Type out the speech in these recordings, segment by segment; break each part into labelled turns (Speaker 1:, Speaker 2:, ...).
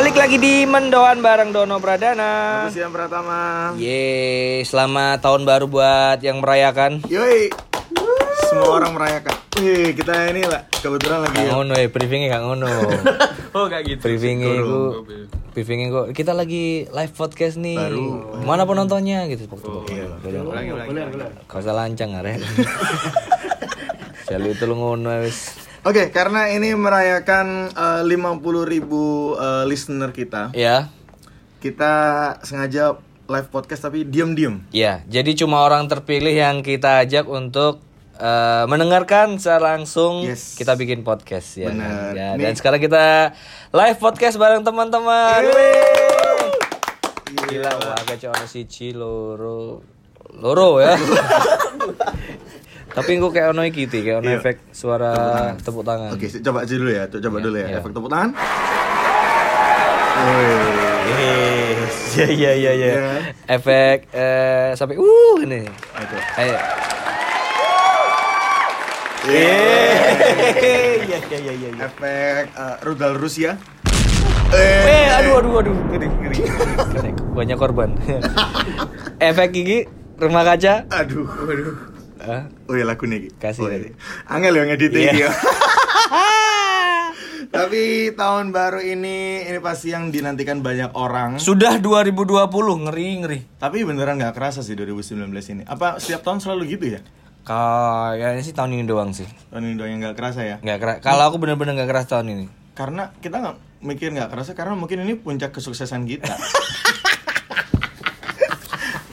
Speaker 1: Balik lagi di Mendoan bareng Dono Pradana.
Speaker 2: Aku siang Pratama.
Speaker 1: Ye, selamat tahun baru buat yang merayakan.
Speaker 2: Yoi. Semua orang merayakan. Wih, kita ini lah kebetulan lagi.
Speaker 1: Gak ngono ya, briefingnya gak ngono.
Speaker 2: Oh, gak gitu.
Speaker 1: briefingnya itu, briefingnya kok kita lagi live podcast nih.
Speaker 2: Baru.
Speaker 1: Mana penontonnya gitu.
Speaker 2: Iya. Ulangi, ulangi.
Speaker 1: Kau usah lancang are. Selalu itu lu ngono wis.
Speaker 2: Oke, karena ini merayakan eh, 50.000 ribu eh, listener kita,
Speaker 1: Ya.
Speaker 2: kita sengaja live podcast tapi diam-diam.
Speaker 1: Ya, jadi cuma orang terpilih yang kita ajak untuk eh, mendengarkan secara langsung
Speaker 2: Yes.
Speaker 1: kita bikin podcast ya.
Speaker 2: Bener.
Speaker 1: Ya,
Speaker 2: Ini-
Speaker 1: dan sekarang kita live podcast bareng teman-teman. Gila, wah agak ono siji loro loro ya. Tapi gue kayak ono iki kayak ono
Speaker 2: Iya.
Speaker 1: efek suara tepuk tangan.
Speaker 2: Oke, coba aja dulu ya. Coba dulu ya.
Speaker 1: iya.
Speaker 2: Efek tepuk tangan. Wih.
Speaker 1: Iya iya iya iya.
Speaker 2: Iya.
Speaker 1: Efek eh sampai uh ini.
Speaker 2: Oke.
Speaker 1: Ayo.
Speaker 2: Iya.
Speaker 1: Iya iya iya iya.
Speaker 2: Efek eh, rudal Rusia.
Speaker 1: Eh, aduh aduh aduh, ngeri ngeri. Ngeri. Banyak korban. Efek gigi rumah kaca.
Speaker 2: Aduh, aduh. Oh ya lagu nih.
Speaker 1: Kasih
Speaker 2: Oh, iya. Angel yang ngedit
Speaker 1: Iya.
Speaker 2: iki ya. Tapi tahun baru ini ini pasti yang dinantikan banyak orang.
Speaker 1: Sudah 2020, ngeri ngeri.
Speaker 2: Tapi beneran nggak kerasa sih 2019 ini. Apa setiap tahun selalu gitu ya?
Speaker 1: Kayaknya sih tahun ini doang sih.
Speaker 2: Tahun ini doang yang nggak kerasa ya?
Speaker 1: Nggak keras. Kalau aku bener-bener nggak keras tahun ini.
Speaker 2: Karena kita nggak mikir nggak kerasa karena mungkin ini puncak kesuksesan kita.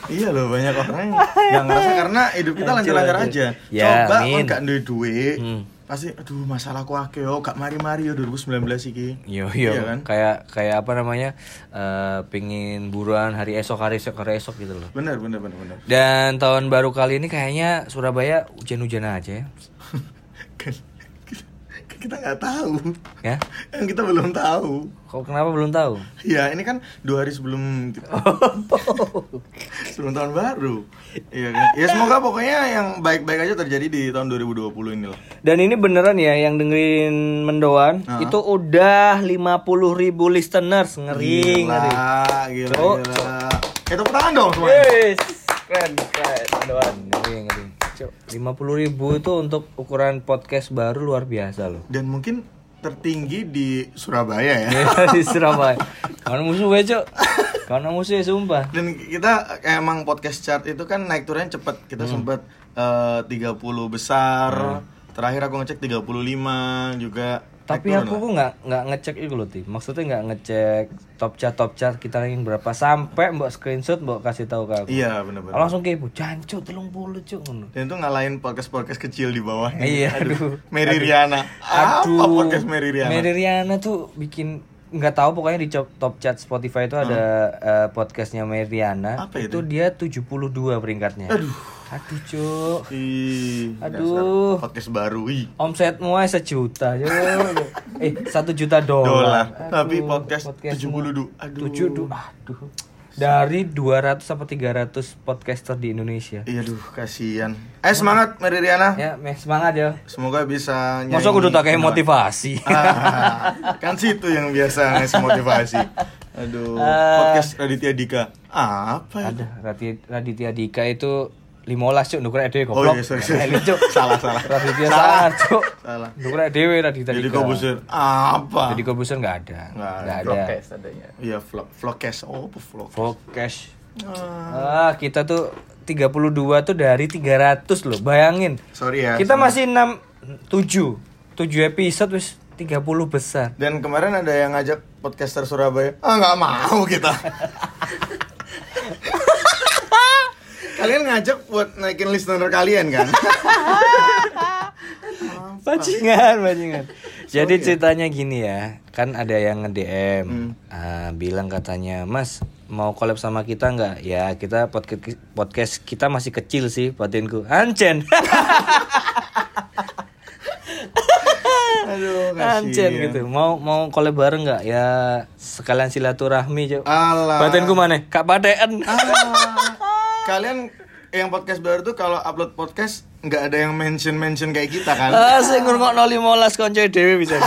Speaker 2: iya loh banyak orang yang nggak ngerasa karena hidup kita lancar-lancar aja.
Speaker 1: Ya,
Speaker 2: Coba kan gak duit duit,
Speaker 1: Hmm.
Speaker 2: pasti aduh masalahku akeh yo gak mari-mari yo 2019 iki.
Speaker 1: Yo yo,
Speaker 2: Iya kan?
Speaker 1: kayak kayak apa namanya? eh pingin buruan hari esok hari esok hari esok gitu loh.
Speaker 2: Bener bener bener bener.
Speaker 1: Dan tahun baru kali ini kayaknya Surabaya hujan-hujan aja ya.
Speaker 2: kita- nggak tahu
Speaker 1: Ya?
Speaker 2: kan kita belum tahu
Speaker 1: Kok kenapa belum tahu?
Speaker 2: ya ini kan dua hari sebelum sebelum tahun baru iya kan ya semoga pokoknya yang baik-baik aja terjadi di tahun 2020 ini lah
Speaker 1: Dan ini beneran ya yang dengerin mendoan
Speaker 2: Ah.
Speaker 1: itu udah 50 ribu listeners ngeri ngeri.
Speaker 2: gila gila gila eh tepuk tangan dong semuanya
Speaker 1: Yes, keren keren mendoan ngeri ngeri. Cuk, 50 ribu itu untuk ukuran podcast baru luar biasa loh.
Speaker 2: dan mungkin tertinggi di Surabaya ya
Speaker 1: di Surabaya. Karena musuh gue cok. Karena musuh sumpah.
Speaker 2: dan kita emang podcast chart itu kan naik turunnya cepet kita
Speaker 1: Hmm.
Speaker 2: sempet eh, 30 besar terakhir aku ngecek 35 juga
Speaker 1: Tapi aku kok nggak nggak ngecek itu loh ti. Maksudnya nggak ngecek top chart top chart kita ranking berapa sampai mbak screenshot mbak kasih tahu ke aku.
Speaker 2: Iya bener-bener
Speaker 1: Langsung kepo, jancuk telung puluh cuk.
Speaker 2: Dan itu ngalahin podcast-podcast kecil di bawah.
Speaker 1: Iya, aduh.
Speaker 2: Mary Riana. Apa podcast Mary Riana?
Speaker 1: Mary Riana tuh bikin nggak tahu pokoknya di top, top chart Spotify itu ada eh, podcastnya Mary Riana.
Speaker 2: Apa
Speaker 1: itu?
Speaker 2: itu?
Speaker 1: dia 72 peringkatnya.
Speaker 2: Aduh.
Speaker 1: Aduh, cuk.
Speaker 2: Ih,
Speaker 1: Aduh.
Speaker 2: dasar podcast baru. Ih.
Speaker 1: Omsetmu sejuta, yo. eh, satu juta dolar.
Speaker 2: Tapi podcast
Speaker 1: podcastmu
Speaker 2: 70 du. Aduh.
Speaker 1: Tujuh du. Aduh. Dari 200 sampai 300 podcaster di Indonesia.
Speaker 2: Iya, aduh, kasihan. Eh, semangat Mary Riana.
Speaker 1: Ya, meh semangat ya.
Speaker 2: Semoga bisa nyanyi.
Speaker 1: Masa kudu tak kayak motivasi.
Speaker 2: Ah, kan situ yang biasa ngasih motivasi. Aduh,
Speaker 1: Ah.
Speaker 2: podcast Raditya Dika. Apa?
Speaker 1: Ada Radit- Raditya Dika itu 15 cuk nukur dhewe
Speaker 2: Oh
Speaker 1: goblok.
Speaker 2: iya, sorry, sorry.
Speaker 1: Eli, Cuk.
Speaker 2: Salah, salah.
Speaker 1: Raditya
Speaker 2: Salah.
Speaker 1: sangar cuk.
Speaker 2: Salah.
Speaker 1: Nukur dhewe Raditya
Speaker 2: Jadi
Speaker 1: Dika.
Speaker 2: Kobusir. Apa?
Speaker 1: Jadi Kobuser enggak ada.
Speaker 2: Nggak
Speaker 1: Enggak
Speaker 2: ada.
Speaker 1: ada.
Speaker 2: Iya, vlog vlogcast. Oh, apa vlog?
Speaker 1: Fokus.
Speaker 2: Ah.
Speaker 1: Ah, kita tuh 32 tuh dari 300 loh. Bayangin.
Speaker 2: Sorry ya.
Speaker 1: Kita
Speaker 2: sama-
Speaker 1: masih 6 7 7 episode wis 30 besar.
Speaker 2: Dan kemarin ada yang ngajak podcaster Surabaya. Ah nggak mau kita. kalian ngajak buat naikin listener kalian kan?
Speaker 1: Bajingan, bajingan. Jadi ceritanya gini ya, kan ada yang nge-DM ah, bilang katanya, "Mas, mau collab sama kita nggak?" Ya, kita podcast podcast kita masih kecil sih, batinku. Ancen.
Speaker 2: Aduh,
Speaker 1: Ancen
Speaker 2: kasihan.
Speaker 1: gitu. Mau mau collab bareng nggak? Ya sekalian silaturahmi.
Speaker 2: Alah.
Speaker 1: Batinku mana? Kak Paten.
Speaker 2: Kalian yang podcast baru tuh kalau upload podcast nggak ada yang mention mention kayak kita kan?
Speaker 1: Ah, sing ngrungokno 15 konco dhewe bisa.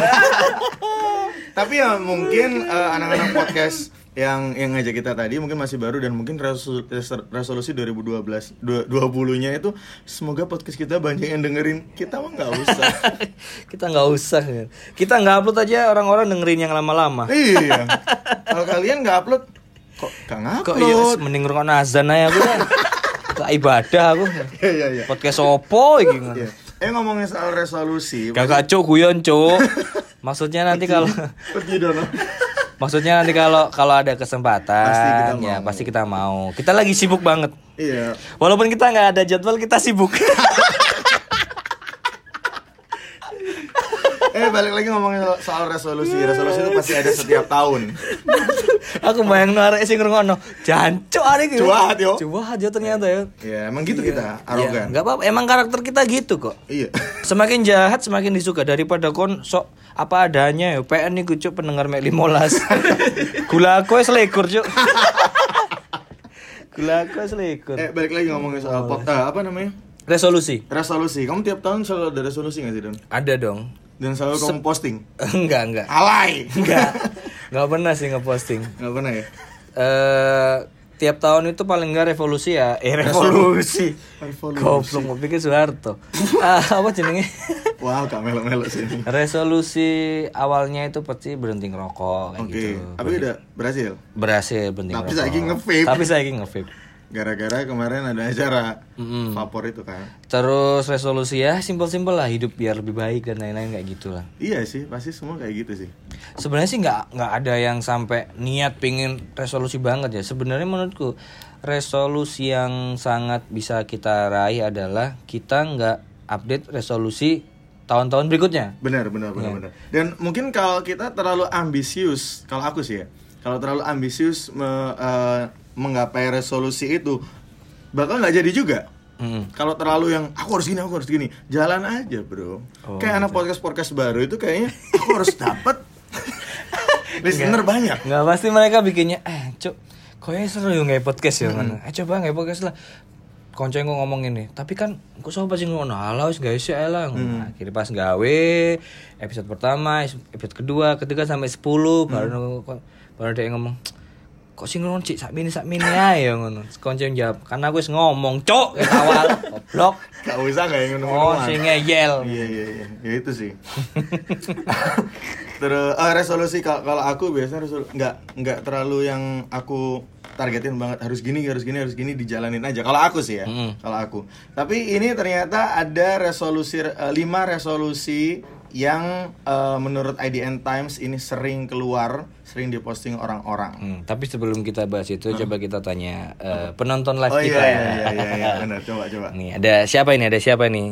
Speaker 2: Tapi ya mungkin eh, anak-anak podcast yang yang ngajak kita tadi mungkin masih baru dan mungkin resolu- res- resolusi 2012 dua- 20-nya itu semoga podcast kita banyak yang dengerin. Kita mah nggak usah.
Speaker 1: kita nggak usah kan. kita nggak upload aja orang-orang dengerin yang lama-lama
Speaker 2: iya. Kalau kalian nggak upload kok nggak
Speaker 1: kok iya mending ngerokok azan aja aku kan ke ibadah aku
Speaker 2: Iya iya iya.
Speaker 1: podcast opo iki.
Speaker 2: Iya. Eh ngomongin soal resolusi.
Speaker 1: Gak cuk guyon cuk. Maksudnya nanti kalau
Speaker 2: Pergi dono.
Speaker 1: maksudnya nanti kalau kalau ada kesempatan
Speaker 2: Pasti kita
Speaker 1: ya
Speaker 2: mau.
Speaker 1: pasti kita mau. Kita lagi sibuk banget.
Speaker 2: Iya.
Speaker 1: Walaupun kita nggak ada jadwal kita sibuk.
Speaker 2: Eh balik lagi ngomongin soal resolusi. Resolusi itu pasti ada setiap tahun.
Speaker 1: Aku bayang arek sing ngrungokno. Jancuk arek iki.
Speaker 2: Cuat, yo.
Speaker 1: Cuat yo ternyata ya.
Speaker 2: Ya emang gitu kita
Speaker 1: Ya,
Speaker 2: arogan.
Speaker 1: nggak apa-apa, emang karakter kita gitu kok.
Speaker 2: Iya.
Speaker 1: Semakin jahat semakin disuka daripada kon sok apa adanya ya. PN nih cuk pendengar mek 15. Gula aku wis selikur cuk. Gula aku wis selikur.
Speaker 2: Eh balik lagi ngomongin soal pot ah, apa namanya?
Speaker 1: Resolusi.
Speaker 2: Resolusi. Kamu tiap tahun selalu ada resolusi gak sih Don?
Speaker 1: Ada dong.
Speaker 2: Dan selalu kamu posting.
Speaker 1: enggak, enggak.
Speaker 2: Alay.
Speaker 1: Enggak. Enggak pernah sih ngeposting.
Speaker 2: Gak pernah ya?
Speaker 1: Eh tiap tahun itu paling enggak revolusi ya. Eh revolusi.
Speaker 2: Revolusi.
Speaker 1: Goblok mau pikir Soeharto. ah, apa jenenge?
Speaker 2: Wow, gak melo-melo sih ini.
Speaker 1: Resolusi awalnya itu pasti berhenti ngerokok kayak
Speaker 2: Oke.
Speaker 1: gitu.
Speaker 2: Tapi udah berhasil.
Speaker 1: Berhasil berhenti
Speaker 2: Tapi
Speaker 1: ngerokok.
Speaker 2: saiki nge-vape.
Speaker 1: Tapi saya nge-vape.
Speaker 2: Gara-gara kemarin ada acara
Speaker 1: Mm-mm.
Speaker 2: vapor itu kan.
Speaker 1: Terus resolusi ya simpel-simpel lah hidup biar lebih baik dan lain-lain kayak gitulah.
Speaker 2: Iya sih, pasti semua kayak gitu sih.
Speaker 1: Sebenarnya sih nggak nggak ada yang sampai niat pingin resolusi banget ya. Sebenarnya menurutku resolusi yang sangat bisa kita raih adalah kita nggak update resolusi tahun-tahun berikutnya.
Speaker 2: Benar, benar, benar, benar. Dan mungkin kalau kita terlalu ambisius, kalau aku sih ya, kalau terlalu ambisius me- eh, menggapai resolusi itu, bakal nggak jadi juga.
Speaker 1: Mm.
Speaker 2: Kalau terlalu yang aku harus gini, aku harus gini, jalan aja bro.
Speaker 1: Oh,
Speaker 2: Kayak anak podcast podcast baru itu kayaknya aku harus dapat listener banyak.
Speaker 1: Nggak pasti mereka bikinnya eh cuk kayaknya seru ya nggak podcast ya kan. Eh coba nggak podcast lah. Konco yang ngomong ini, tapi kan kok sama sih ngono wis guys ya lah. Akhirnya pas gawe episode pertama, episode kedua, ketiga sampai 10 baru baru dia ngomong kok sih ngono cik sak mini sak mini ae ya ngono. Konco jawab, karena aku wis ngomong cuk ke awal goblok.
Speaker 2: Gak usah nggak yang
Speaker 1: Oh,
Speaker 2: ngono
Speaker 1: sing ngeyel.
Speaker 2: Iya iya iya, ya itu sih. Terus eh, resolusi kalau aku biasanya resolusi nggak nggak terlalu yang aku targetin banget harus gini harus gini harus gini dijalanin aja. Kalau aku sih ya,
Speaker 1: Mm-mm.
Speaker 2: kalau aku. Tapi ini ternyata ada resolusi eh, lima resolusi yang eh, menurut IDN Times ini sering keluar, sering diposting orang-orang.
Speaker 1: Hmm, tapi sebelum kita bahas itu coba kita tanya eh, penonton live
Speaker 2: Oh
Speaker 1: kita
Speaker 2: iya
Speaker 1: ya.
Speaker 2: iya iya iya, iya benar coba coba.
Speaker 1: Nih, ada siapa ini? Ada siapa nih?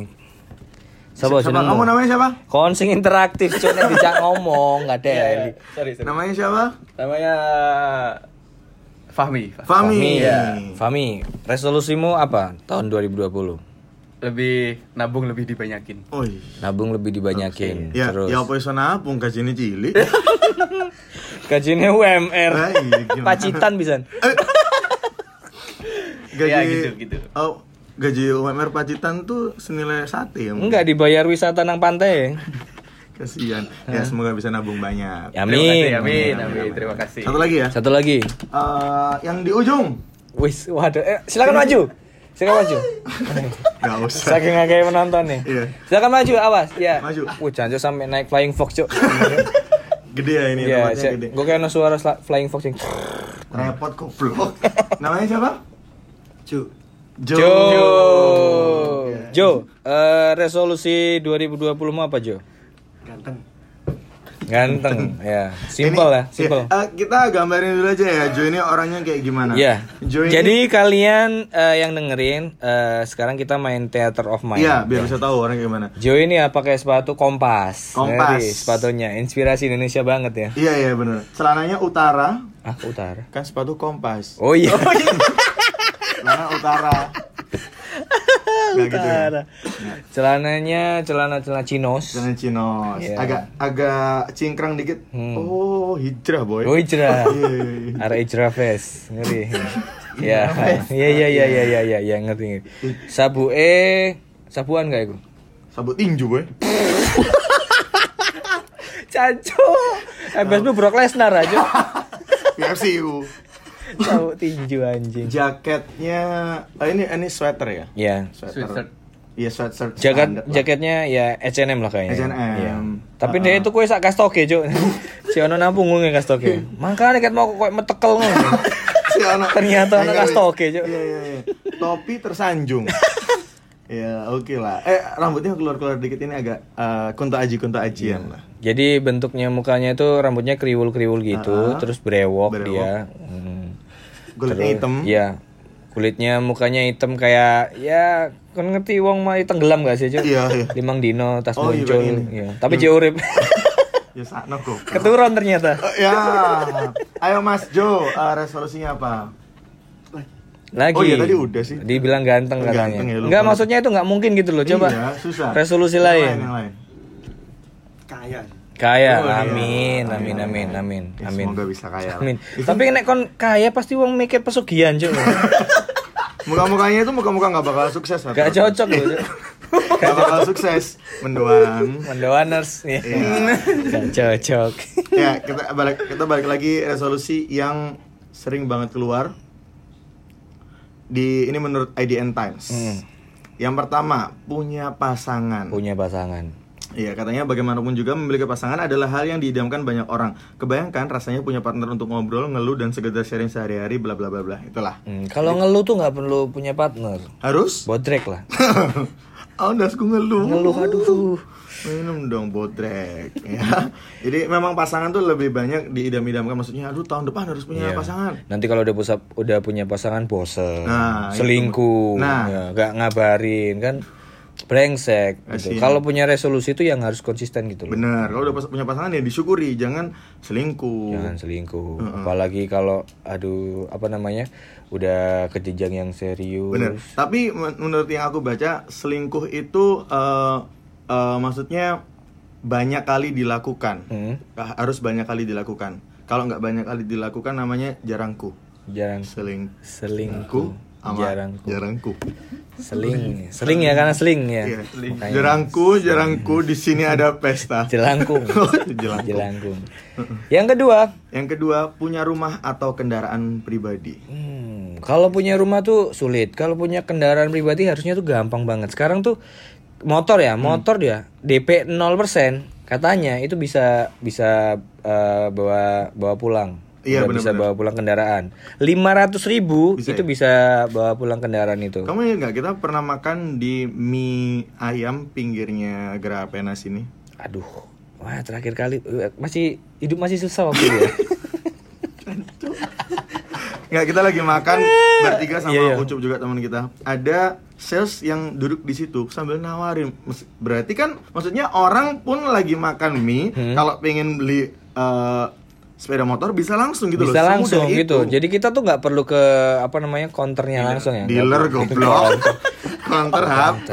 Speaker 1: Siapa,
Speaker 2: Siapa kamu namanya siapa?
Speaker 1: Konsing interaktif, nek dijak ngomong, enggak ada.
Speaker 3: Iya, sorry, sorry.
Speaker 2: Namanya siapa?
Speaker 3: Namanya Fahmi. Fahmi.
Speaker 2: Fami.
Speaker 1: Iya. Fami, resolusimu apa tahun 2020?
Speaker 3: Lebih nabung lebih dibanyakin.
Speaker 2: Oh iya.
Speaker 1: Nabung lebih dibanyakin.
Speaker 2: Ya,
Speaker 1: Terus
Speaker 2: ya apa iso nabung gajine cilik.
Speaker 1: gajinya UMR.
Speaker 2: Ah, iya?
Speaker 1: Pacitan bisa.
Speaker 2: gaji
Speaker 3: Ya, gitu, gitu.
Speaker 2: Oh, gaji UMR Pacitan tuh senilai sate ya.
Speaker 1: Enggak dibayar wisata nang pantai.
Speaker 2: Kasihan. Ya semoga bisa nabung banyak.
Speaker 1: Ya,
Speaker 3: Terima kasih,
Speaker 1: Amin.
Speaker 3: amin, amin. Terima kasih.
Speaker 2: Satu lagi ya.
Speaker 1: Satu lagi.
Speaker 2: Eh, yang di ujung.
Speaker 1: Wis, waduh. Eh, silakan maju. Silakan maju.
Speaker 2: Gak usah.
Speaker 1: Saking agak penonton nih.
Speaker 2: Iya.
Speaker 1: Silakan maju, awas. Ya.
Speaker 2: Maju.
Speaker 1: Wah, jangan sampai naik flying fox, Cuk.
Speaker 2: Gede ya ini
Speaker 1: Iya,
Speaker 2: tempatnya gede.
Speaker 1: gue kayak suara flying fox yang
Speaker 2: Repot goblok. Namanya siapa? Cu. Jo.
Speaker 1: Jo.
Speaker 2: Iya.
Speaker 1: Jo, eh, resolusi 2020 mu apa Jo?
Speaker 2: Ganteng.
Speaker 1: Ganteng, ya. Simple ya, simple.
Speaker 2: eh, kita gambarin dulu aja ya, Jo ini orangnya kayak gimana.
Speaker 1: Iya.
Speaker 2: Jo ini
Speaker 1: Jadi kalian eh, yang dengerin, eh, sekarang kita main Theater of Mind.
Speaker 2: Iya, biar bisa tahu orangnya gimana.
Speaker 1: Jo ini ya pakai sepatu kompas.
Speaker 2: Kompas.
Speaker 1: Ngeri sepatunya, inspirasi Indonesia banget ya.
Speaker 2: Iya, iya bener Celananya utara,
Speaker 1: Ah, utara.
Speaker 2: kan sepatu kompas.
Speaker 1: Oh iya.
Speaker 2: Celana utara. Gak gitu ya.
Speaker 1: Celananya celana celana chinos.
Speaker 2: Celana chinos.
Speaker 1: Iya.
Speaker 2: Agak agak cingkrang dikit.
Speaker 1: Hmm.
Speaker 2: Oh, hijrah boy.
Speaker 1: Oh hijrah.
Speaker 2: Iya, iya, iya.
Speaker 1: Arah hijrah fest. Ngeri. Ya. Iya iya iya iya iya iya ya, ngerti ngerti. Sabu eh sabuan gak itu?
Speaker 2: Sabut tinju boy.
Speaker 1: Caco. Habis Brock Lesnar aja.
Speaker 2: PFCU.
Speaker 1: Tahu tinju anjing.
Speaker 2: Jaketnya oh ini ini sweater ya?
Speaker 1: Ya.
Speaker 3: Sweatshirt.
Speaker 2: Iya sweatshirt.
Speaker 1: Jaket jaketnya ya H&M lah kayaknya.
Speaker 2: H&M.
Speaker 1: Iya. Tapi dia itu kue sak kastoke, Cuk. si ono nang punggungnya kastoke. Makanya ket mau kok metekel ngono.
Speaker 2: Si anak-
Speaker 1: Ternyata
Speaker 2: Iya,
Speaker 1: kastoke, Cuk.
Speaker 2: Iya iya iya. Topi tersanjung. Ya oke lah. Eh rambutnya keluar-keluar dikit ini agak eh, kunta aji kunta ajian lah.
Speaker 1: Jadi bentuknya mukanya itu rambutnya kriwul-kriwul gitu,
Speaker 2: Ah.
Speaker 1: terus brewok,
Speaker 2: Brewok.
Speaker 1: dia. Hmm.
Speaker 2: Kulitnya
Speaker 1: Terus-
Speaker 2: hitam.
Speaker 1: Iya. Kulitnya mukanya hitam kayak ya kan ngerti wong mah tenggelam gak sih, Cuk?
Speaker 2: Iya, iya.
Speaker 1: Limang dino tas
Speaker 2: Oh, iya,
Speaker 1: muncul.
Speaker 2: ini.
Speaker 1: Iya. Tapi jauh urip.
Speaker 2: Ya sakno kok.
Speaker 1: Keturun ternyata.
Speaker 2: Eh, ya. Ayo Mas Jo, eh, resolusinya apa?
Speaker 1: Lagi.
Speaker 2: Oh iya, tadi udah sih.
Speaker 1: Dibilang ganteng
Speaker 2: Oh,
Speaker 1: katanya.
Speaker 2: ganteng ya.
Speaker 1: Enggak maksudnya itu nggak mungkin gitu loh. Coba.
Speaker 2: Iya, susah.
Speaker 1: Resolusi
Speaker 2: Yang
Speaker 1: lain.
Speaker 2: Yang lain.
Speaker 4: kaya
Speaker 1: Kaya.
Speaker 2: Oh, iya.
Speaker 1: amin,
Speaker 2: Kaya.
Speaker 1: amin, amin, amin,
Speaker 2: Ya,
Speaker 1: amin.
Speaker 2: Semoga bisa kaya.
Speaker 1: Amin. Tapi nek kon kaya pasti wong mikir pesugihan, Cuk.
Speaker 2: Muka-mukanya itu muka-muka nggak bakal sukses.
Speaker 1: Gak cocok loh.
Speaker 2: Nggak bakal sukses. Mendoan.
Speaker 1: Mendoaners. Ya.
Speaker 2: Iya.
Speaker 1: Gak cocok.
Speaker 2: ya kita balik kita balik lagi resolusi yang sering banget keluar di ini menurut IDN Times.
Speaker 1: Hmm.
Speaker 2: Yang pertama punya pasangan.
Speaker 1: Punya pasangan.
Speaker 2: Iya katanya bagaimanapun juga memiliki pasangan adalah hal yang diidamkan banyak orang. Kebayangkan rasanya punya partner untuk ngobrol, ngeluh dan sekedar sharing sehari-hari bla bla bla bla. Itulah.
Speaker 1: Hmm, kalau ngeluh tuh nggak perlu punya partner.
Speaker 2: Harus?
Speaker 1: Bodrek lah.
Speaker 2: oh, dasku ngeluh.
Speaker 1: Ngeluh aduh.
Speaker 2: Minum dong bodrek ya. Jadi memang pasangan tuh lebih banyak diidam-idamkan maksudnya aduh tahun depan harus punya
Speaker 1: Iya.
Speaker 2: pasangan.
Speaker 1: Nanti kalau udah pusa, udah punya pasangan bosen,
Speaker 2: Nah, itu.
Speaker 1: selingkuh,
Speaker 2: Nah.
Speaker 1: ya, gak ngabarin kan, brengsek. Gitu. Kalau punya resolusi itu yang harus konsisten gitu loh.
Speaker 2: Bener, kalau udah pas- punya pasangan ya disyukuri, jangan selingkuh.
Speaker 1: Jangan selingkuh. Apalagi kalau aduh apa namanya udah ke jenjang yang serius.
Speaker 2: Bener. Tapi men- menurut yang aku baca, selingkuh itu eh, eh, maksudnya banyak kali dilakukan.
Speaker 1: Hmm,
Speaker 2: Harus banyak kali dilakukan. Kalau nggak banyak kali dilakukan namanya jarangku.
Speaker 1: jarang
Speaker 2: Seling
Speaker 1: selingkuh. Jarangku.
Speaker 2: jarangku.
Speaker 1: Seling, seling ya karena seling ya.
Speaker 2: Iya.
Speaker 1: Makanya.
Speaker 2: Jarangku, jarangku di sini ada pesta.
Speaker 1: Jelangkung.
Speaker 2: Jelangkung.
Speaker 1: Jelangkung. Yang kedua,
Speaker 2: Yang kedua, punya rumah atau kendaraan pribadi.
Speaker 1: Hmm, kalau punya rumah tuh sulit. Kalau punya kendaraan pribadi harusnya tuh gampang banget. Sekarang tuh motor ya, motor dia DP 0% katanya itu bisa bisa eh, bawa bawa pulang.
Speaker 2: Iya,
Speaker 1: Udah bisa
Speaker 2: benar-benar.
Speaker 1: bawa pulang kendaraan. 500 ribu
Speaker 2: Bisa
Speaker 1: itu
Speaker 2: ya?
Speaker 1: bisa bawa pulang kendaraan itu.
Speaker 2: Kamu ingat nggak kita pernah makan di mie ayam pinggirnya Gerapenas ini?
Speaker 1: Aduh, wah terakhir kali masih hidup masih susah waktu itu ya.
Speaker 2: Nggak, kita lagi makan bertiga sama
Speaker 1: Iya, iya.
Speaker 2: Ucup juga teman kita. Ada sales yang duduk di situ sambil nawarin. Berarti kan maksudnya orang pun lagi makan mie,
Speaker 1: Hmm.
Speaker 2: kalau pengen beli eh, sepeda motor bisa langsung gitu
Speaker 1: bisa
Speaker 2: loh.
Speaker 1: langsung gitu.
Speaker 2: itu.
Speaker 1: Jadi kita tuh nggak perlu ke apa namanya counternya langsung ya.
Speaker 2: Dealer goblok. Counter HP.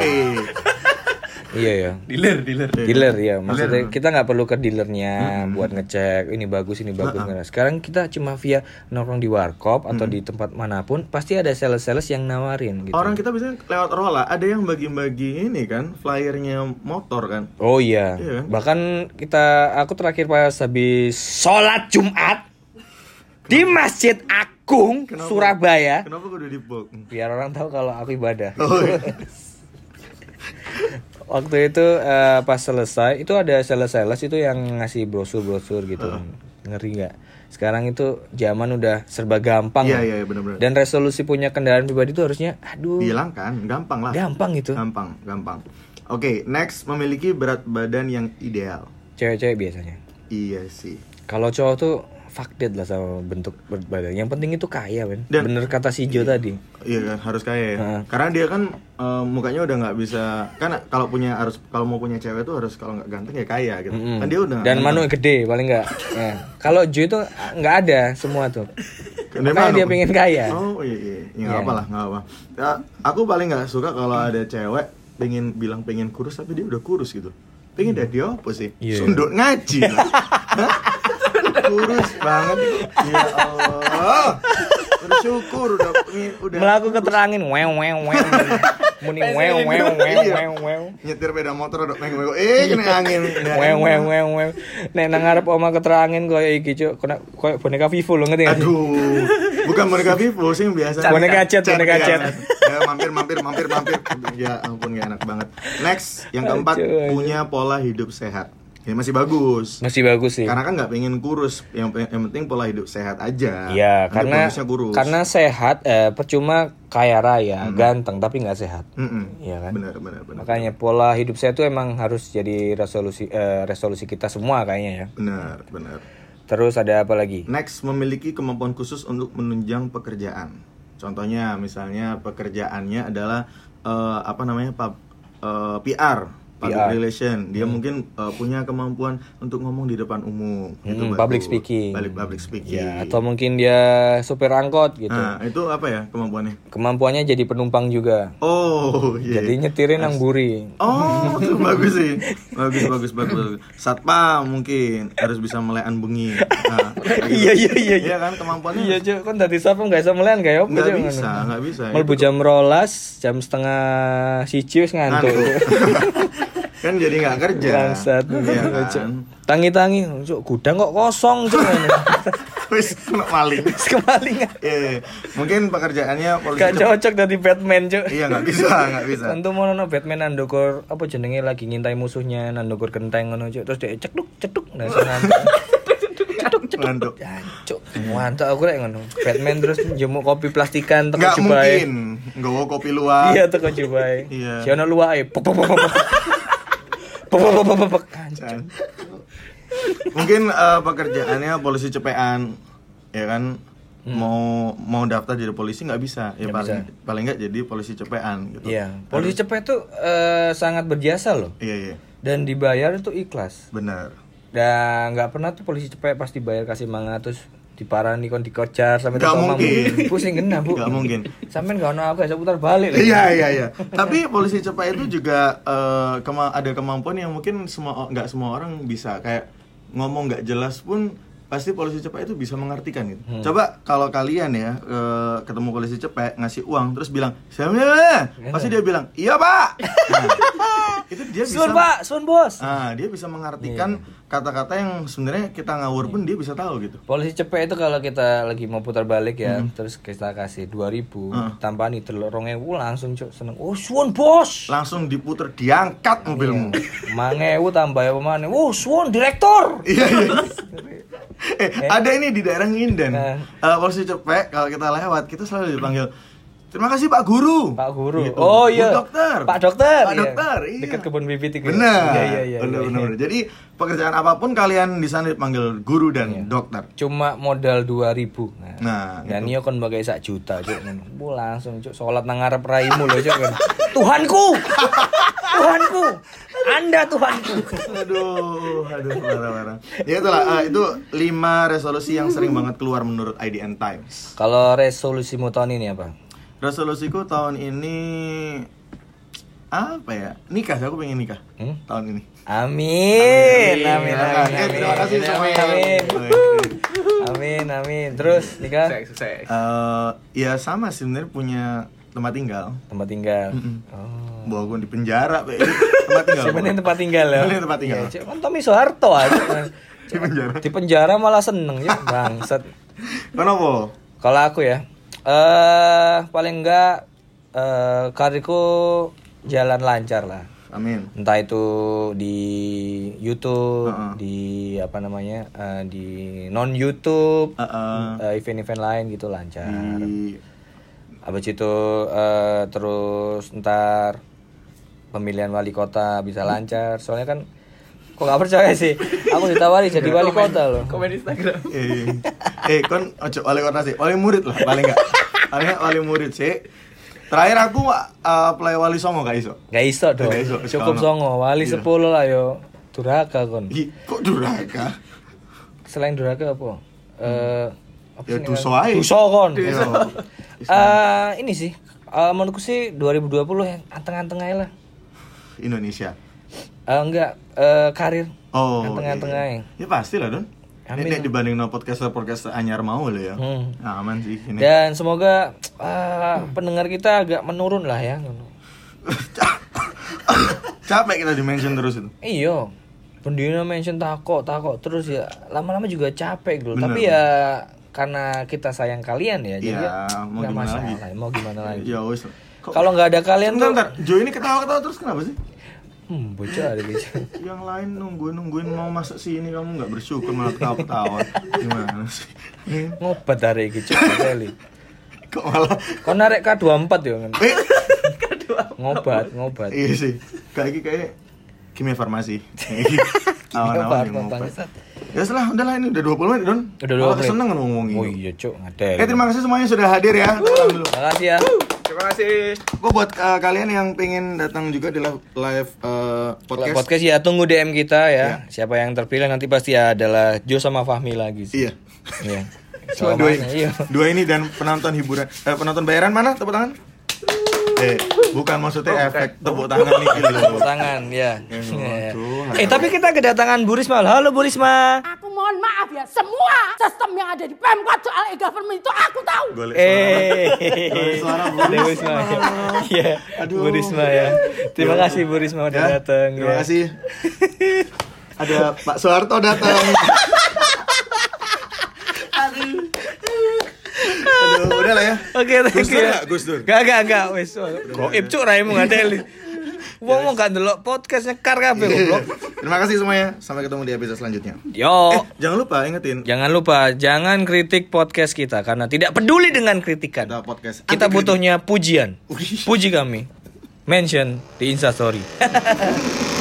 Speaker 1: Iya ya.
Speaker 3: Dealer, dealer.
Speaker 1: Dealer ya, maksudnya
Speaker 2: Dealer.
Speaker 1: kita nggak perlu ke dealernya buat ngecek ini bagus ini bagus. Nah, Sekarang kita cuma via nongkrong di warkop atau di tempat mana pun pasti ada sales-sales yang nawarin gitu.
Speaker 2: Orang kita biasanya lewat rola, ada yang bagi-bagi ini kan, flyernya motor kan.
Speaker 1: Oh iya,
Speaker 2: Iya kan?
Speaker 1: bahkan kita aku terakhir pas habis sholat Jumat di Masjid Agung
Speaker 2: Kenapa?
Speaker 1: Surabaya,
Speaker 2: Kenapa kudu di book?
Speaker 1: biar orang tahu kalau aku ibadah.
Speaker 2: Oh, iya.
Speaker 1: Waktu itu eh, pas selesai itu ada sales-sales itu yang ngasih brosur-brosur gitu. Ngeri nggak? Sekarang itu zaman udah serba gampang.
Speaker 2: Iya,
Speaker 1: ya.
Speaker 2: iya, benar-benar.
Speaker 1: Dan resolusi punya kendaraan pribadi itu harusnya aduh
Speaker 2: Bilangkan, gampang lah.
Speaker 1: gampang gitu.
Speaker 2: Gampang, gampang. Oke, next memiliki berat badan yang ideal.
Speaker 1: Cewek-cewek biasanya.
Speaker 2: Iya sih.
Speaker 1: Kalau cowok tuh fuck dead lah sama bentuk badan. Yang penting itu kaya, men.
Speaker 2: Dan-
Speaker 1: Bener kata si Jo tadi.
Speaker 2: Iya kan, harus kaya ya.
Speaker 1: Heeh.
Speaker 2: Karena dia kan eh, mukanya udah nggak bisa. Kan kalau punya harus kalau mau punya cewek tuh harus kalau nggak ganteng ya kaya gitu.
Speaker 1: Mm-mm.
Speaker 2: Kan dia udah.
Speaker 1: Dan manu gede paling nggak. Ya. Kalau Jo itu nggak ada semua tuh.
Speaker 2: Dia
Speaker 1: Makanya
Speaker 2: manu.
Speaker 1: dia pengen kaya.
Speaker 2: Oh iya iya, ya, nggak
Speaker 1: Iya.
Speaker 2: apa lah nggak apa. Ya, aku paling nggak suka kalau ada cewek pengen bilang pengen kurus tapi dia udah kurus gitu. Pengen dari dia apa sih?
Speaker 1: Iya.
Speaker 2: Sundut ngaji. kurus banget. Ya Allah. Bersyukur udah udah.
Speaker 1: Melaku keterangin wew wew wew. Muni wew wew wew wew wew.
Speaker 2: Nyetir beda motor dok menggo eh kena angin.
Speaker 1: Wew
Speaker 2: angin.
Speaker 1: wew wew wew. Nek nang ngarep oma keterangin koyo iki cuk, kena koyo boneka Vivo lho ngerti gak?
Speaker 2: Aduh, bukan boneka Vivo sih biasa.
Speaker 1: Boneka cat, boneka cat.
Speaker 2: Ya, mampir, mampir, mampir, mampir. Ya ampun, gak enak banget. Next, yang keempat punya pola hidup sehat. Ini masih bagus.
Speaker 1: Masih bagus sih.
Speaker 2: Karena kan nggak pengen kurus, yang, yang penting pola hidup sehat aja.
Speaker 1: Iya,
Speaker 2: Nanti
Speaker 1: karena
Speaker 2: kurus.
Speaker 1: karena sehat eh percuma kaya raya, ganteng tapi nggak sehat.
Speaker 2: Mm-mm.
Speaker 1: Iya kan?
Speaker 2: Benar, benar, benar.
Speaker 1: Makanya pola hidup sehat itu emang harus jadi resolusi eh, resolusi kita semua kayaknya ya.
Speaker 2: Benar, benar.
Speaker 1: Terus ada apa lagi?
Speaker 2: Next, memiliki kemampuan khusus untuk menunjang pekerjaan. Contohnya, misalnya pekerjaannya adalah eh, apa namanya, pub, eh, PR, public
Speaker 1: PR.
Speaker 2: relation. Dia mungkin eh, punya kemampuan untuk ngomong di depan umum. Itu
Speaker 1: Hmm,
Speaker 2: bagus.
Speaker 1: public speaking.
Speaker 2: Public, public speaking.
Speaker 1: Ya, atau mungkin dia supir angkot gitu.
Speaker 2: Nah, itu apa ya kemampuannya?
Speaker 1: Kemampuannya jadi penumpang juga.
Speaker 2: Oh, iya.
Speaker 1: Jadi nyetirin nang buri.
Speaker 2: Oh, itu bagus sih. Bagus, bagus, bagus. Satpam mungkin harus bisa melekan bengi. Nah.
Speaker 1: Iya, iya, iya,
Speaker 2: Iya kan kemampuannya
Speaker 1: Iya, Cuk, kan tadi siapa nggak bisa melihat kayak apa
Speaker 2: nggak bisa, nggak bisa.
Speaker 1: Mlebu jam rolas, jam setengah siji wis ngantuk.
Speaker 2: kan jadi nggak kerja.
Speaker 1: Bangsat.
Speaker 2: Iya
Speaker 1: Cuk.
Speaker 2: kan.
Speaker 1: Tangi-tangi, Cuk, gudang kok kosong, Cuk.
Speaker 2: Wis kena maling.
Speaker 1: Wis kemalingan.
Speaker 2: Iya, mungkin pekerjaannya polisi.
Speaker 1: Gak cocok dari Batman, Cuk.
Speaker 2: Iya nggak bisa, nggak bisa.
Speaker 1: Tentu mau nono Batman nandokor apa jenenge lagi ngintai musuhnya nandokor kenteng ngono Cuk. Terus dia ceduk ceduk nah ngantuk.
Speaker 2: Ngantuk.
Speaker 1: Jancuk, mantap aku rek ngono. Batman terus njemuk kopi plastikan teko jubahe.
Speaker 2: mungkin. Nggawa kopi luar.
Speaker 1: Iya teko jubahe.
Speaker 2: Iya.
Speaker 1: Si ono luwake. Pok
Speaker 2: mungkin eh, pekerjaannya polisi cepean ya kan? Mau mau daftar jadi polisi nggak bisa. Ya
Speaker 1: Hmm. Nggak
Speaker 2: paling
Speaker 1: bisa.
Speaker 2: paling nggak jadi polisi cepean gitu.
Speaker 1: Iya, polisi cepet tuh eh, sangat berjasa loh.
Speaker 2: Iya iya.
Speaker 1: Dan dibayar itu ikhlas.
Speaker 2: benar.
Speaker 1: Dan nggak pernah tuh polisi cepet pas dibayar kasih mangat terus diparani kon dikocar sampai
Speaker 2: Nggak mungkin.
Speaker 1: Pusing kena bu
Speaker 2: Nggak mungkin.
Speaker 1: sampai nggak ono aku saya putar balik
Speaker 2: iya iya iya tapi polisi cepat itu juga eh, kema- ada kemampuan yang mungkin semua nggak semua orang bisa kayak ngomong nggak jelas pun pasti polisi cepat itu bisa mengartikan gitu.
Speaker 1: Hmm.
Speaker 2: Coba kalau kalian ya eh, ketemu polisi cepat ngasih uang terus bilang siapa ya?" pasti dia bilang iya pak. Nah, itu dia bisa
Speaker 1: Sun pak, sun bos.
Speaker 2: Ah, dia bisa mengartikan
Speaker 1: Iya.
Speaker 2: Kata-kata yang sebenarnya kita ngawur pun dia bisa tahu gitu.
Speaker 1: Polisi cepet itu kalau kita lagi mau putar balik ya, terus kita kasih 2000
Speaker 2: Hmm.
Speaker 1: tanpa nih telurongnya langsung cuk seneng. Oh, suwun bos.
Speaker 2: Langsung diputer, diangkat mobilmu.
Speaker 1: Mangewu tambah apa mana? Oh, suwun direktur.
Speaker 2: Iya iya. eh, ada ini di daerah Nginden.
Speaker 1: Nah.
Speaker 2: Eh, polisi cepet kalau kita lewat kita selalu dipanggil Terima kasih Pak Guru.
Speaker 1: Pak Guru.
Speaker 2: Gitu.
Speaker 1: Oh iya.
Speaker 2: Bu dokter.
Speaker 1: Pak dokter.
Speaker 2: Pak
Speaker 1: iya.
Speaker 2: dokter. Iya.
Speaker 1: Dekat kebun bibit itu.
Speaker 2: Benar.
Speaker 1: Iya iya iya.
Speaker 2: benar,
Speaker 1: iya.
Speaker 2: benar, benar. Jadi pekerjaan apa pun kalian di sana dipanggil guru dan
Speaker 1: Iya.
Speaker 2: dokter.
Speaker 1: Cuma modal 2000. Nah,
Speaker 2: Nah,
Speaker 1: dan iya kon bagai sak juta cuk. Bu langsung cuk salat nang ngarep raimu lho cuk. Tuhanku. Tuhanku. Anda Tuhanku.
Speaker 2: aduh, aduh, parah. Ya itulah, eh, itu lima resolusi yang sering banget keluar menurut IDN Times.
Speaker 1: Kalau resolusimu tahun ini apa?
Speaker 2: Resolusiku tahun ini apa ya? Nikah, aku pengen nikah
Speaker 1: Hmm?
Speaker 2: tahun ini.
Speaker 1: Amin. Amin.
Speaker 2: Eh,
Speaker 1: Amin.
Speaker 2: terima kasih
Speaker 1: Amin.
Speaker 2: semuanya.
Speaker 1: Amin. Amin. Amin. Terus nikah
Speaker 3: Sukses.
Speaker 2: Eh, ya sama sih sebenarnya punya tempat tinggal.
Speaker 1: tempat tinggal.
Speaker 2: Mm-mm.
Speaker 1: Oh.
Speaker 2: Bawa gue di penjara, Pe. tempat tinggal.
Speaker 1: Siapa nih tempat tinggal ya?
Speaker 2: Tempat tinggal?
Speaker 1: Cuk. kan Tommy Soeharto aja.
Speaker 2: Di penjara.
Speaker 1: Di penjara malah seneng ya, bangsat.
Speaker 2: Kenapa?
Speaker 1: Kalau aku ya, eh paling enggak eh karirku jalan lancar lah.
Speaker 2: Amin.
Speaker 1: Entah itu di YouTube,
Speaker 2: Heeh.
Speaker 1: di apa namanya, eh, di non YouTube,
Speaker 2: Heeh.
Speaker 1: eh, event-event lain gitu lancar.
Speaker 2: Di
Speaker 1: Habis itu eh, terus ntar pemilihan wali kota bisa lancar. Soalnya kan kok nggak percaya sih. Aku ditawari jadi wali kota loh.
Speaker 3: Komen Instagram.
Speaker 2: eh, kon ojo wali kota sih, wali murid lah paling enggak. Paling wali murid sih. Terakhir aku uh, play wali songo gak iso.
Speaker 1: Gak iso dong.
Speaker 2: Gak iso,
Speaker 1: Cukup songo. Wali
Speaker 2: Iya.
Speaker 1: 10 lah yo. Duraka kon.
Speaker 2: Ih, kok durhaka?
Speaker 1: Selain duraka apa? Eh apa
Speaker 2: Ya,
Speaker 1: sih
Speaker 2: duso ae.
Speaker 1: Duso kon.
Speaker 2: Iya.
Speaker 1: Eh ini sih. eh, menurutku sih 2020 yang anteng-anteng aja lah.
Speaker 2: Indonesia.
Speaker 1: Eh enggak eh karir.
Speaker 2: Oh.
Speaker 1: Anteng-anteng
Speaker 2: iya.
Speaker 1: aja.
Speaker 2: Ya pasti lah, Don.
Speaker 1: Amin
Speaker 2: Ini
Speaker 1: lah.
Speaker 2: dibanding no podcaster podcaster anyar mau lo ya.
Speaker 1: Hmm.
Speaker 2: Nah, aman sih ini.
Speaker 1: Dan semoga eh, pendengar kita agak menurun lah ya.
Speaker 2: Capek kita di mention terus itu.
Speaker 1: Iya. Pendina mention takok, takok terus ya lama-lama juga capek gitu. Tapi ya karena kita sayang kalian ya, jadi
Speaker 2: Iya,
Speaker 1: ya
Speaker 2: mau gimana
Speaker 1: masalah.
Speaker 2: lagi?
Speaker 1: Mau gimana lagi?
Speaker 2: Ya wes.
Speaker 1: Kalau nggak ada kalian
Speaker 2: Bentar,
Speaker 1: tuh,
Speaker 2: bentar. Jo ini ketawa-ketawa terus kenapa sih?
Speaker 1: Hmm, bocah ada bocah.
Speaker 2: Yang lain nungguin nungguin mau masuk sini kamu nggak bersyukur malah ketawa-ketawa. Gimana sih?
Speaker 1: Ngobat hari ini cukup kali.
Speaker 2: Kok malah
Speaker 1: Kau narik K24 ya kan? Ngobat, ngobat.
Speaker 2: Iya sih. Kayak kayak kimia farmasi. Awan-awan yang ngobat. Ya setelah, udah lah ini udah 20 menit, Don.
Speaker 1: Udah dua
Speaker 2: Malah
Speaker 1: menit.
Speaker 2: keseneng kan ngomongin.
Speaker 1: Oh iya, Cuk, ngadel.
Speaker 2: Eh, terima kasih semuanya sudah hadir ya. Dulu.
Speaker 1: Makasih ya.
Speaker 3: Terima kasih.
Speaker 2: Kok buat uh, kalian yang pengen datang juga di live, live uh, podcast.
Speaker 1: Podcast ya tunggu DM kita ya. Siapa yang terpilih nanti pasti adalah Jo sama Fahmi lagi sih.
Speaker 2: Iya.
Speaker 1: Iya.
Speaker 2: Cuma dua ini.
Speaker 1: Iya.
Speaker 2: Dua ini dan penonton hiburan. Eh, penonton bayaran mana? Tepuk tangan. Eh, bukan maksudnya efek tepuk tangan nih gitu.
Speaker 1: Tepuk tangan ya. Iya. Eh tapi kita kedatangan Bu Risma. Halo Bu Risma.
Speaker 5: Aku mohon maaf ya, semua sistem yang ada di Pemkot soal e-government itu aku tahu.
Speaker 2: Golek
Speaker 1: Eh.
Speaker 2: suara Bu
Speaker 1: Risma. ya. Iya.
Speaker 2: Aduh.
Speaker 1: Bu Risma ya. Terima kasih Bu Risma udah
Speaker 2: Ya,
Speaker 1: datang.
Speaker 2: Terima
Speaker 1: ya.
Speaker 2: kasih. Ada Pak Soeharto datang. Aduh,
Speaker 1: Oke, thank
Speaker 2: Gus Dur
Speaker 1: you.
Speaker 2: nggak, Gus Dur?
Speaker 1: Gak, gak, gak. Wes. Goib cuk raimu ngadeli. Wong mau gak ndelok podcast nyekar kabeh goblok.
Speaker 2: Terima kasih semuanya. Sampai ketemu di episode selanjutnya.
Speaker 1: Yo.
Speaker 2: Jangan lupa ingetin
Speaker 1: Jangan lupa, jangan kritik podcast kita karena tidak peduli dengan kritikan.
Speaker 2: kita podcast.
Speaker 1: Kita butuhnya pujian. Puji kami. Mention di Instastory.